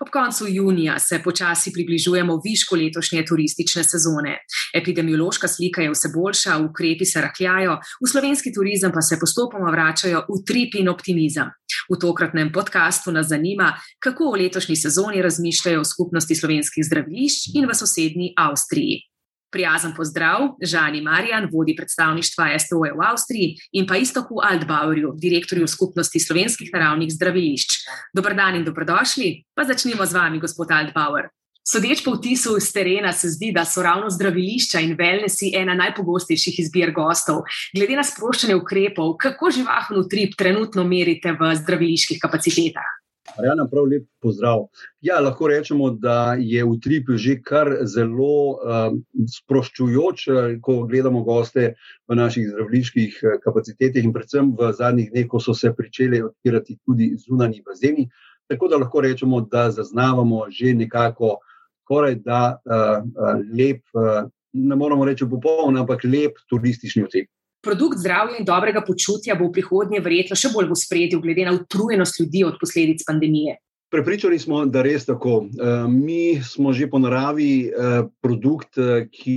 Ob koncu junija se počasi približujemo višku letošnje turistične sezone. Epidemiološka slika je vse boljša, ukrepi se rahljajo, v slovenski turizem pa se postopoma vračajo v trip in optimizem. V tokratnem podkastu nas zanima, kako v letošnji sezoni razmišljajo v skupnosti slovenskih zdravilišč in v sosednji Avstriji. Prijazen pozdrav, Žani Marjan, vodi predstavništva STO-ja v Avstriji in pa istoku Altbauerju, direktorju skupnosti slovenskih naravnih zdravilišč. Dobr dan in dobrodošli, pa začnimo z vami, gospod Altbauer. Sodeč po vtisu iz terena se zdi, da so ravno zdravilišča in wellnessi ena najpogostejših izbir gostov. Glede na sproščanje ukrepov, kako živahen utrip trenutno merite v zdraviliških kapacitetah? Rejana, prav lep pozdrav. Ja, lahko rečemo, da je utrip že kar zelo uh, sproščujoč, ko gledamo goste v naših zdravniških eh, kapacitetah in predvsem v zadnjih dneh, ko so se začeli odpirati tudi zunani bazeni. Tako da lahko rečemo, da zaznavamo že nekako skoraj da uh, lep, uh, ne moramo reči popoln, ampak lep turistični utrip produkt zdravja in dobrega počutja bo v prihodnje verjetno še bolj v spredju, glede na utrujenost ljudi od posledic pandemije. Prepričani smo, da je res tako. Eh, mi smo že po naravi eh, produkt, eh, ki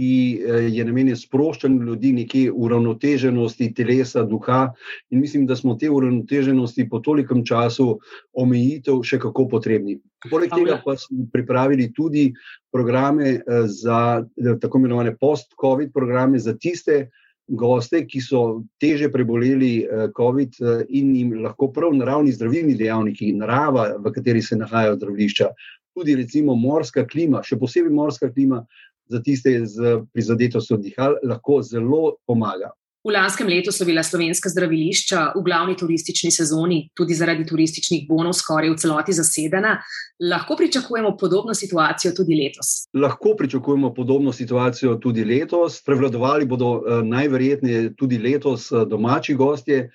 je namenjen sproščanju ljudi, neki uravnoteženosti telesa, duha. In mislim, da smo te uravnoteženosti po tolikem času omejitev še kako potrebni. Poleg tega pa smo pripravili tudi programe za tako imenovane post-COVID programe za tiste, goste, ki so teže preboleli eh, COVID eh, in jim lahko prav naravni zdravilni dejavniki, narava, v kateri se nahajajo zdravilišča, tudi recimo morska klima, še posebej morska klima za tiste z prizadetostjo dihal, lahko zelo pomaga. V lanskem letu so bila slovenska zdravilišča v glavni turistični sezoni, tudi zaradi turističnih bonov, skoraj v celoti zasedena. Lahko pričakujemo podobno situacijo tudi letos? Lahko pričakujemo podobno situacijo tudi letos. Prevladovali bodo eh, najverjetneje tudi letos eh, domači gostje.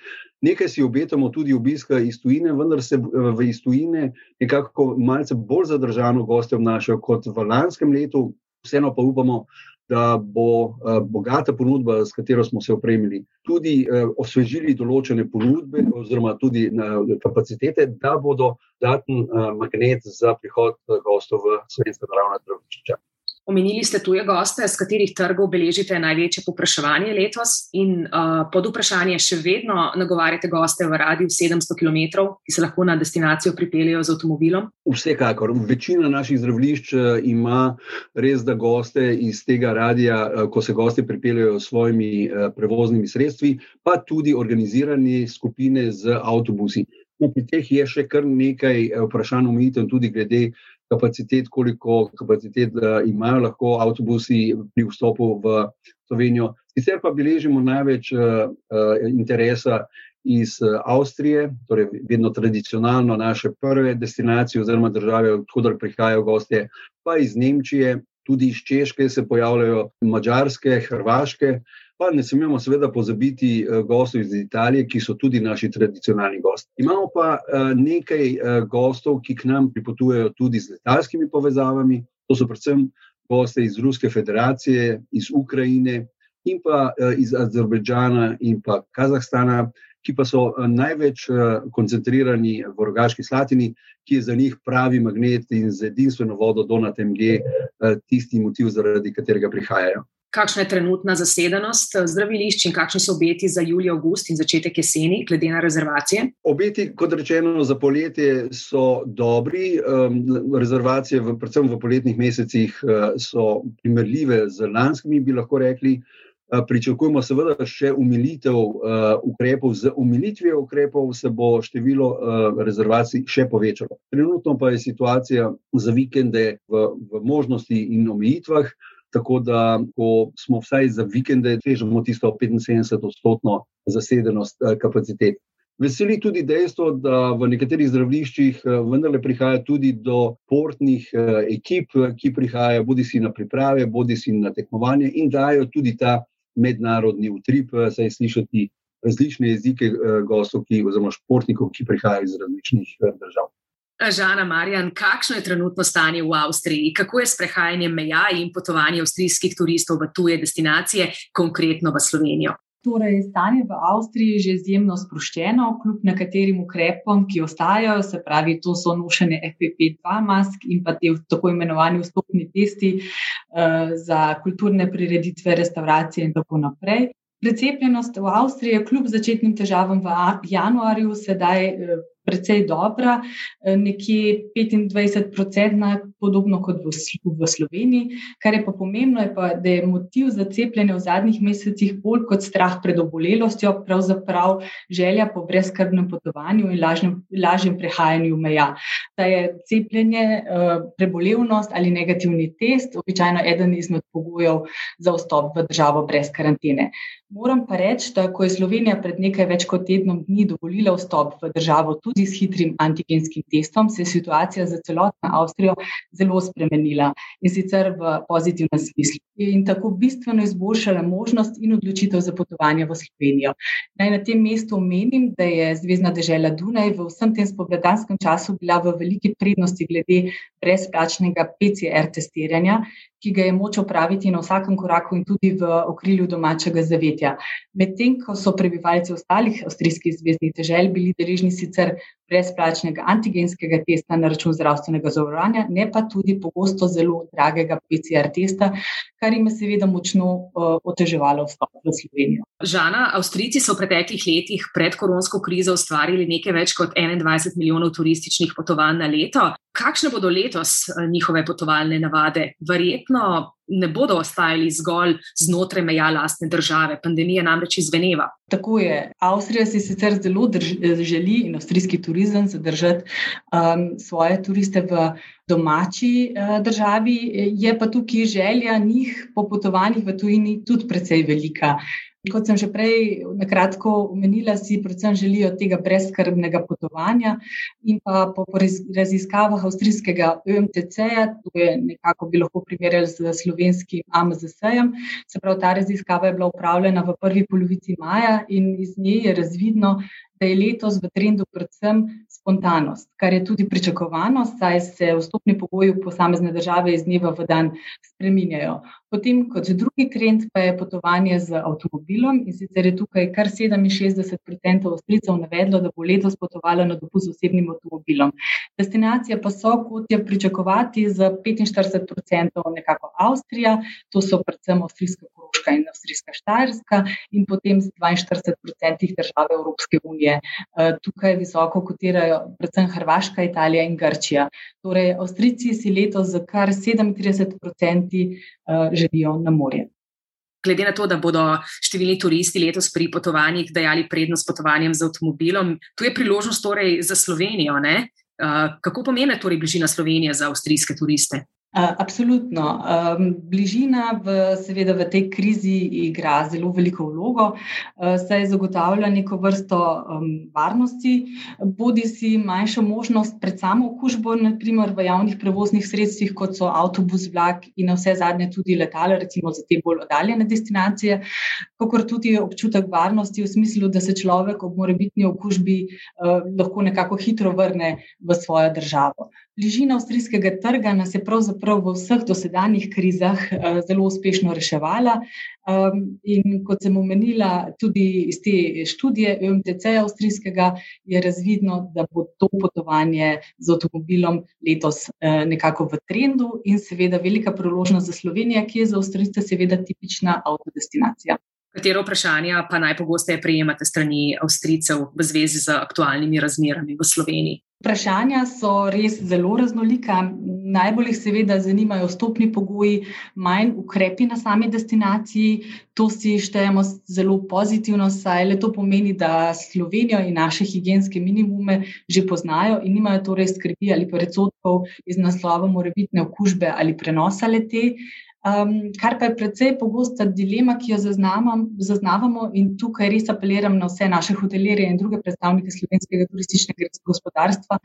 Nekaj si obetamo tudi obiska iz tujine, vendar se eh, v iz tujine nekako malce bolj zadržano goste obnašajo kot v lanskem letu. Vseeno pa upamo, da bo uh, bogata ponudba, s katero smo se opremili, tudi uh, osvežili določene ponudbe, oziroma tudi kapacitete, da bodo daten uh, magnet za prihod gostov v slovenska naravna zdravilišča. Omenili ste tuje goste, z katerih trgov beležite največje popraševanje letos, in uh, pod vprašanje še vedno nagovarjate goste v radiju 700 km, ki se lahko na destinacijo pripeljejo z avtomobilom? Vsekakor. Večina naših zdravilišč ima res, da goste iz tega radija, ko se gosti pripeljejo s svojimi prevoznimi sredstvi, pa tudi organizirane skupine z avtobusi. No, pri teh je še kar nekaj vprašanj, omejitev, tudi glede kapacitet, koliko kapacitet imajo lahko avtobusi pri vstopu v Slovenijo. Sicer pa beležimo največ uh, interesa iz Avstrije, torej vedno tradicionalno naše prve destinacije oziroma države, odkudar prihajajo gostje, pa iz Nemčije, tudi iz Češke se pojavljajo, Mačarske, Hrvaške. Pa ne smemo, seveda, pozabiti eh, gostov iz Italije, ki so tudi naši tradicionalni gosti. Imamo pa eh, nekaj eh, gostov, ki k nam pripotujejo tudi z letalskimi povezavami. To so predvsem gosti iz Ruske federacije, iz Ukrajine in pa iz Azerbejdžana in pa Kazahstana, ki pa so največ koncentrirani v Rogaški Slatini, ki je za njih pravi magnet in z edinstveno vodo Donat MG tisti motiv, zaradi katerega prihajajo kakšna je trenutna zasedenost eh, zdravilišč in kakšni so obeti za julij, august in začetek jeseni, glede na rezervacije? Obeti, kot rečeno, za poletje so dobri. Rezervacije, v, predvsem v poletnih mesecih, eh, so primerljive z lanskimi, bi lahko rekli. Eh, pričakujemo seveda še umilitev uh, ukrepov, z umilitvijo ukrepov se bo število uh, rezervacij še povečalo. Trenutno pa je situacija za vikende v, v možnosti in omejitvah, uh, Tako da, ko smo vsaj za vikende, težimo tisto 75-odstotno zasedenost eh, kapacitet. Veseli tudi dejstvo, da v nekaterih zdravliščih eh, vendarle prihaja tudi do portnih eh, ekip, ki prihajajo bodi si na priprave, bodi si na tekmovanje in dajo tudi ta mednarodni utrip, saj slišati različne jezike gostov, ki, oziroma športnikov, ki prihajajo iz različnih držav. Žana Marjan, kakšno je trenutno stanje v Avstriji? Kako je s prehajanjem meja in potovanje avstrijskih turistov v tuje destinacije, konkretno v Slovenijo? Torej, stanje v Avstriji je že izjemno sproščeno, kljub nekaterim ukrepom, ki ostajajo, se pravi, to so nošene FPP2 mask in pa te tako imenovani vstopni testi uh, za kulturne prireditve, restauracije in tako naprej. Precepljenost v Avstriji je kljub začetnim težavam v januarju sedaj uh, precej dobra, eh, nekje 25-odstotna, podobno kot v, v Sloveniji. Kar je pa pomembno, je pa, da je motiv za cepljenje v zadnjih mesecih bolj kot strah pred obolelostjo, pravzaprav želja po brezkrbnem potovanju in lažnem, lažjem prehajanju meja. Da je cepljenje, eh, prebolevnost ali negativni test običajno eden izmed pogojev za vstop v državo brez karantene. Moram pa reči, da ko je Slovenija pred nekaj več kot tednom dni dovolila vstop v državo tudi s hitrim antigenskim testom, se je situacija za celotno Avstrijo zelo spremenila in sicer v pozitivnem smislu. In tako bistveno izboljšala možnost in odločitev za potovanje v Slovenijo. Naj na tem mestu omenim, da je Zvezdna država Dunaj v vsem tem spomladanskem času bila v veliki prednosti glede brezplačnega PCR testiranja, ki ga je moč opraviti na vsakem koraku in tudi v okrilju domačega zavetja. Medtem ko so prebivalci ostalih avstrijskih zvezdnih dežel bili deležni sicer brezplačnega antigenskega testa na račun zdravstvenega zavarovanja, ne pa tudi pogosto zelo dragega PCR testa, kar jim je seveda močno uh, oteževalo vstop v Slovenijo. Žana, Avstrijci so v preteklih letih pred koronsko krizo ustvarili nekaj več kot 21 milijonov turističnih potovanj na leto. Kakšne bodo letos eh, njihove potovalne navade? Verjetno ne bodo ostajali zgolj znotraj meja lastne države. Pandemija namreč izveneva. Tako je. Avstrija si sicer zelo drž, želi in avstrijski turizem zadržati um, svoje turiste v domači uh, državi, je pa tukaj želja njih po potovanjih v tujini tudi precej velika. Kot sem že prej na kratko omenila, si predvsem želijo tega brezkrbnega potovanja in pa po raziskavah avstrijskega OMTC-ja, to je nekako bi lahko primerjali z slovenskim AMZS-jem, se pravi, ta raziskava je bila upravljena v prvi polovici maja in iz nje je razvidno, da je letos v trendu predvsem spontanost, kar je tudi pričakovano, saj se vstopni pogoji v posamezne države iz dneva v dan spreminjajo. Potem, kot drugi trend, pa je potovanje z avtomobilom in sicer je tukaj kar 67% avstrijcev navedlo, da bo letos potovalo na dopust z osebnim avtomobilom. Destinacije pa so, kot je pričakovati, z 45% nekako Avstrija, to so predvsem avstrijska Koroška in avstrijska Štajerska in potem z 42% države Evropske unije. Eh, tukaj visoko kotirajo predvsem Hrvaška, Italija in Grčija. Torej, Avstrijci si letos za kar 37% eh, želijo na morje. Glede na to, da bodo številni turisti letos pri potovanjih dajali prednost potovanjem z avtomobilom, tu je priložnost torej za Slovenijo. Ne? Eh, kako pomeni torej bližina Slovenije za avstrijske turiste? Absolutno. Um, bližina, v, seveda, v tej krizi igra zelo veliko vlogo, uh, saj zagotavlja neko vrsto varnosti, bodi si manjšo možnost pred samo okužbo, naprimer v javnih prevoznih sredstvih, kot so avtobus, vlak in vse zadnje tudi letala, recimo za te bolj oddaljene destinacije, kakor tudi občutek varnosti v smislu, da se človek ob morebitni okužbi uh, lahko nekako hitro vrne v svojo državo. Bližina avstrijskega trga nas je pravzaprav v vseh dosedanjih krizah uh, zelo uspešno reševala. Um, in kot sem omenila, tudi iz te študije UMTC avstrijskega je razvidno, da bo to potovanje z avtomobilom letos uh, nekako v trendu in seveda velika priložnost za Slovenijo, ki je za avstrijce seveda tipična avtodestinacija. Katero vprašanje pa najpogosteje prejemate strani avstrijcev v zvezi z aktualnimi razmerami v Sloveniji? Vprašanja so res zelo raznolika. Najbolj jih seveda zanimajo stopni pogoji, manj ukrepi na sami destinaciji. To si štejemo zelo pozitivno, saj le to pomeni, da Slovenijo in naše higijenske minimume že poznajo in nimajo torej skrbi ali pa recodkov iz naslova morebitne okužbe ali prenosa lete. Um, kar pa je precej pogosta dilema, ki jo zaznavamo, in tukaj res apeliram na vse naše hotelirje in druge predstavnike slovenskega turističnega gospodarstva,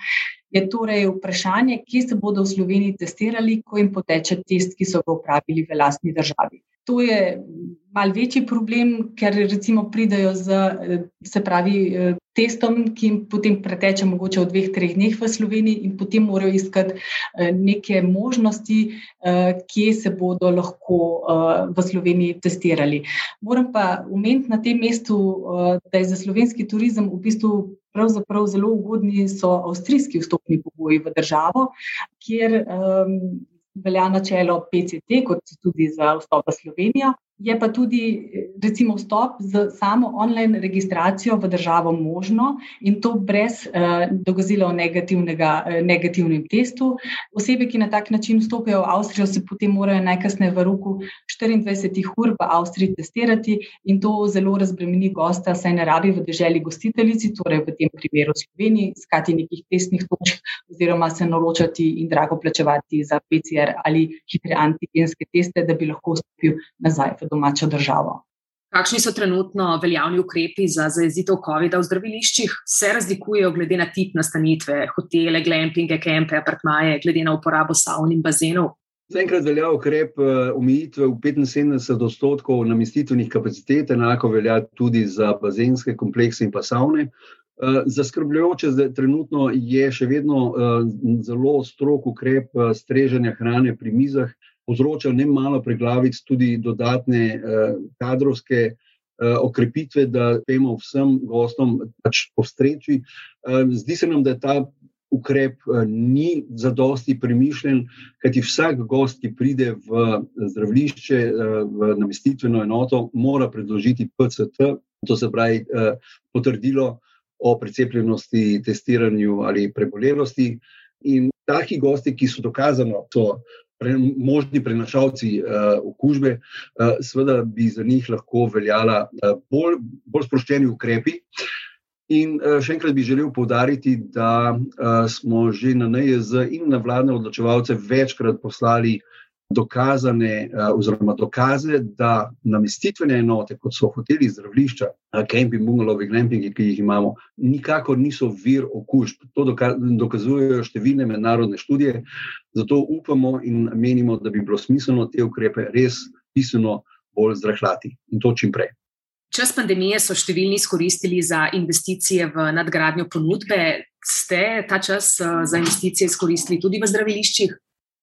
je torej vprašanje, kje se bodo v Sloveniji testirali, ko jim poteče test, ki so ga upravili v lastni državi. To je mal večji problem, ker recimo pridajo z, se pravi, testom, ki jim potem preteče mogoče v dveh, treh dneh v Sloveniji in potem morajo iskati neke možnosti, kje se bodo lahko v Sloveniji testirali. Moram pa omeniti na tem mestu, da je za slovenski turizem v bistvu pravzaprav zelo ugodni so avstrijski vstopni pogoji v državo, kjer um, velja načelo PCT, kot tudi za vstop v Slovenijo. Je pa tudi recimo, vstop z samo online registracijo v državo možno in to brez eh, dokazila o eh, negativnem testu. Osebe, ki na tak način vstopijo v Avstrijo, se potem morajo najkasneje v roku 24 ur v Avstriji testirati in to zelo razbremeni gosta, saj ne rabi v državi gostiteljici, torej v tem primeru Sloveniji, iskati nekih testnih točk oziroma se naročati in drago plačevati za PCR ali hitre antigenske teste, da bi lahko vstopil nazaj domačo državo. Kakšni so trenutno veljavni ukrepi za zajezitev COVID-a v zdraviliščih? Se razlikujejo glede na tip nastanitve, hotele, glampinge, kempe, apartmaje, glede na uporabo savn in bazenov? Zaenkrat velja ukrep eh, omejitve v 75 odstotkov namestitvenih kapacitet, enako velja tudi za bazenske komplekse in pa savne. Eh, zaskrbljujoče je, trenutno je še vedno eh, zelo strok ukrep streženja hrane pri mizah, povzročal ne malo preglavic, tudi dodatne uh, kadrovske uh, okrepitve, da temu vsem gostom pač postreči. Uh, zdi se nam, da ta ukrep uh, ni zadosti premišljen, kajti vsak gost, ki pride v zdravlišče, uh, v namestitveno enoto, mora predložiti PCT, to se pravi uh, potrdilo o precepljenosti, testiranju ali prebolelosti. In taki gosti, ki so dokazano, so pre, možni prenašalci uh, okužbe, uh, seveda bi za njih lahko veljala uh, bolj, bolj sproščeni ukrepi. In uh, še enkrat bi želel povdariti, da uh, smo že na NEZ in na vladne odločevalce večkrat poslali dokazane, eh, oziroma dokaze, da namestitvene enote, kot so hoteli, zdravlišča, kempingi, eh, bungalovi, glampingi, ki jih imamo, nikakor niso vir okužb. To dokazujejo številne mednarodne študije. Zato upamo in menimo, da bi bilo smiselno te ukrepe res bistveno bolj zrahljati in to čim prej. Čas pandemije so številni izkoristili za investicije v nadgradnjo ponudbe. Ste ta čas eh, za investicije izkoristili tudi v zdraviliščih?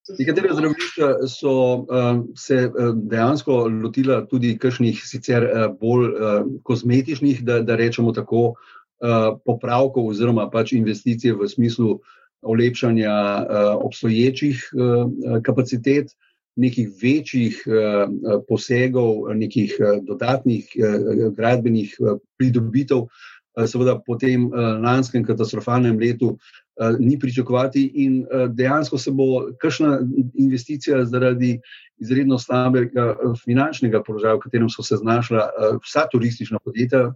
Nekatere zdravilišča so uh, se uh, dejansko lotila tudi kakšnih sicer uh, bolj uh, kozmetičnih, da, da rečemo tako, uh, popravkov oziroma pač investicije v smislu olepšanja uh, obstoječih uh, kapacitet, nekih večjih uh, posegov, nekih uh, dodatnih uh, gradbenih uh, pridobitev. Seveda, po tem lanskem katastrofalnem letu Eh, ni pričakovati, in eh, dejansko se bo kakšna investicija zaradi izredno slabega eh, finančnega položaja, v katerem so se znašla vsa turistična podjetja,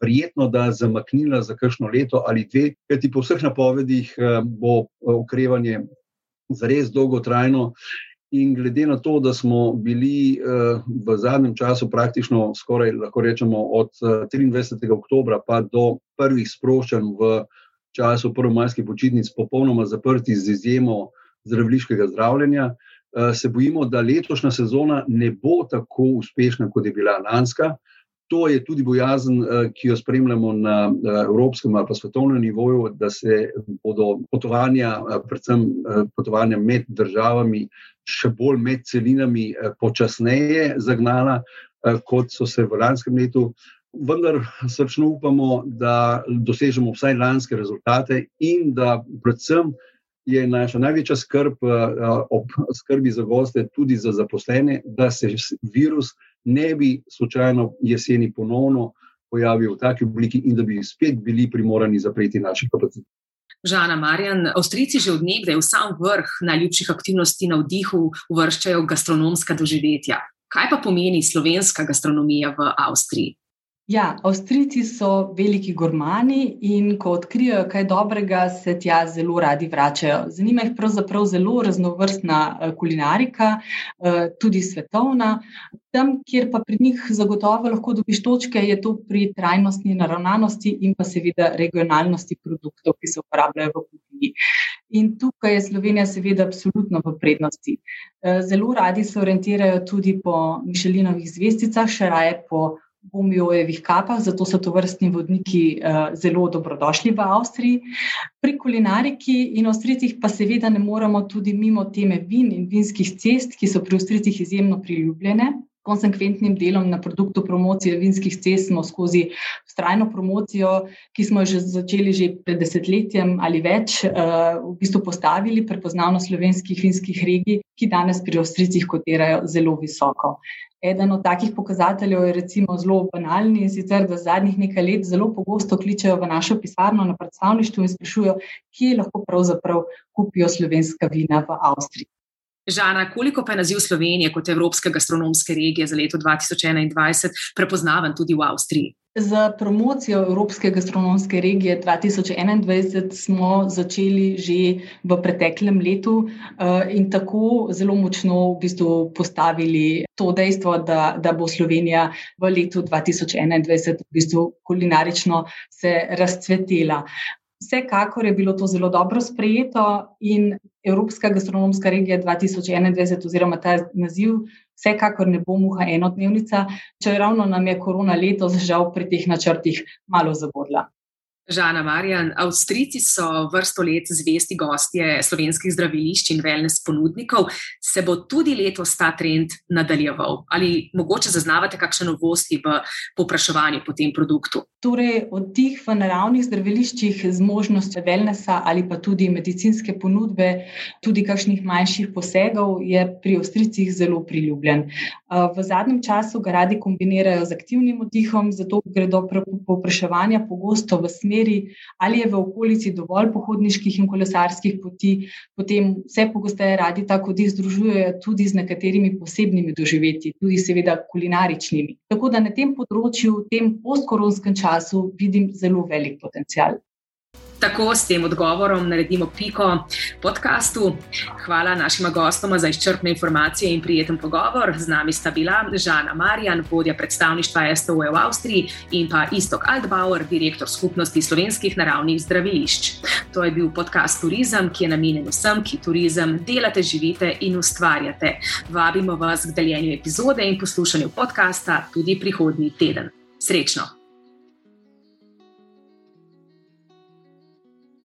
verjetno da zamaknila za kakšno leto ali dve, kajti po vseh napovedih bo okrevanje zares dolgotrajno. In glede na to, da smo bili v zadnjem času praktično skoraj, lahko rečemo, od 23. oktobra pa do prvih sproščanj v času prvomajskih počitnic popolnoma zaprti, z izjemo zdravniškega zdravljenja. Eh, se bojimo, da letošnja sezona ne bo tako uspešna, kot je bila lanska. To je tudi bojazen, eh, ki jo spremljamo na evropskem ali pa svetovnem nivoju, da se bodo potovanja, eh, predvsem potovanja med državami, še bolj med celinami, počasneje zagnala, kot so se v lanskem letu vendar srčno upamo, da dosežemo vsaj lanske rezultate in da predvsem je naša največja skrb eh, ob skrbi za goste, tudi za zaposlene, da se virus ne bi slučajno jeseni ponovno pojavil v taki obliki in da bi spet bili primorani zapreti naše kapacitete. Žana Marjan, Avstrijci že od nekdaj v sam vrh najljubših aktivnosti na vdihu uvrščajo gastronomska doživetja. Kaj pa pomeni slovenska gastronomija v Avstriji? Ja, Avstrijci so veliki gurmani in ko odkrijejo kaj dobrega, se tja zelo radi vračajo. Zanima jih pravzaprav zelo raznovrstna eh, kulinarika, eh, tudi svetovna. Tam, kjer pa pri njih zagotovo lahko dobiš točke, je to pri trajnostni naravnanosti in pa seveda regionalnosti produktov, ki se uporabljajo v kuhinji. In tukaj je Slovenija, seveda, absolutno v prednosti. Eh, zelo radi se orientirajo tudi po Mišelinovih zvezdicah, še raje po Bomiojevih kapah, zato so to vrstni vodniki uh, zelo dobrodošli v Avstriji. Pri kulinariki in ostricih pa seveda ne moremo tudi mimo teme vin in vinskih cest, ki so pri ostricih izjemno priljubljene konsekventnim delom na produktu promocije vinskih cest smo skozi vztrajno promocijo, ki smo jo že začeli že pred desetletjem ali več, eh, v bistvu postavili prepoznavnost slovenskih vinskih regij, ki danes pri Avstricih kotirajo zelo visoko. Eden od takih pokazateljev je recimo zelo banalni in sicer, da zadnjih nekaj let zelo pogosto kličejo v našo pisarno na predstavništvu in sprašujejo, kje lahko pravzaprav kupijo slovenska vina v Avstriji. Žana, koliko pa je naziv Slovenije kot Evropske gastronomske regije za leto 2021 prepoznaven tudi v Avstriji? Za promocijo Evropske gastronomske regije 2021 smo začeli že v preteklem letu eh, in tako zelo močno v bistvu postavili to dejstvo, da, da bo Slovenija v letu 2021 v bistvu kulinarično se razcvetela. Vsekakor je bilo to zelo dobro sprejeto in Evropska gastronomska regija 2021, oziroma ta naziv, vsekakor ne bo muha enodnevnica, če ravno nam je korona letos žal pri teh načrtih malo zabodla. Žana Marjan, Avstrijci so vrsto let zvesti gostje slovenskih zdravilišč in wellness ponudnikov. Se bo tudi letos ta trend nadaljeval? Ali mogoče zaznavate kakšne novosti v popraševanju po tem produktu? Torej, od teh v naravnih zdraviliščih z možnostjo wellnessa ali pa tudi medicinske ponudbe, tudi kakšnih manjših posegov, je pri Avstrijcih zelo priljubljen. V zadnjem času ga radi kombinirajo z aktivnim oddihom, zato gredo popraševanja pogosto v smer smeri, ali je v okolici dovolj pohodniških in kolesarskih poti, potem vse pogosteje radi tako dih združujejo tudi z nekaterimi posebnimi doživetji, tudi seveda kulinaričnimi. Tako da na tem področju, v tem postkoronskem času, vidim zelo velik potencial. Tako s tem odgovorom naredimo piko podkastu. Hvala našima gostoma za izčrpne informacije in prijeten pogovor. Z nami sta bila Žana Marjan, vodja predstavništva STO v Avstriji in pa Istok Altbauer, direktor skupnosti slovenskih naravnih zdravilišč. To je bil podcast Turizem, ki je namenjen vsem, ki turizem delate, živite in ustvarjate. Vabimo vas k deljenju epizode in poslušanju podcasta tudi prihodnji teden. Srečno!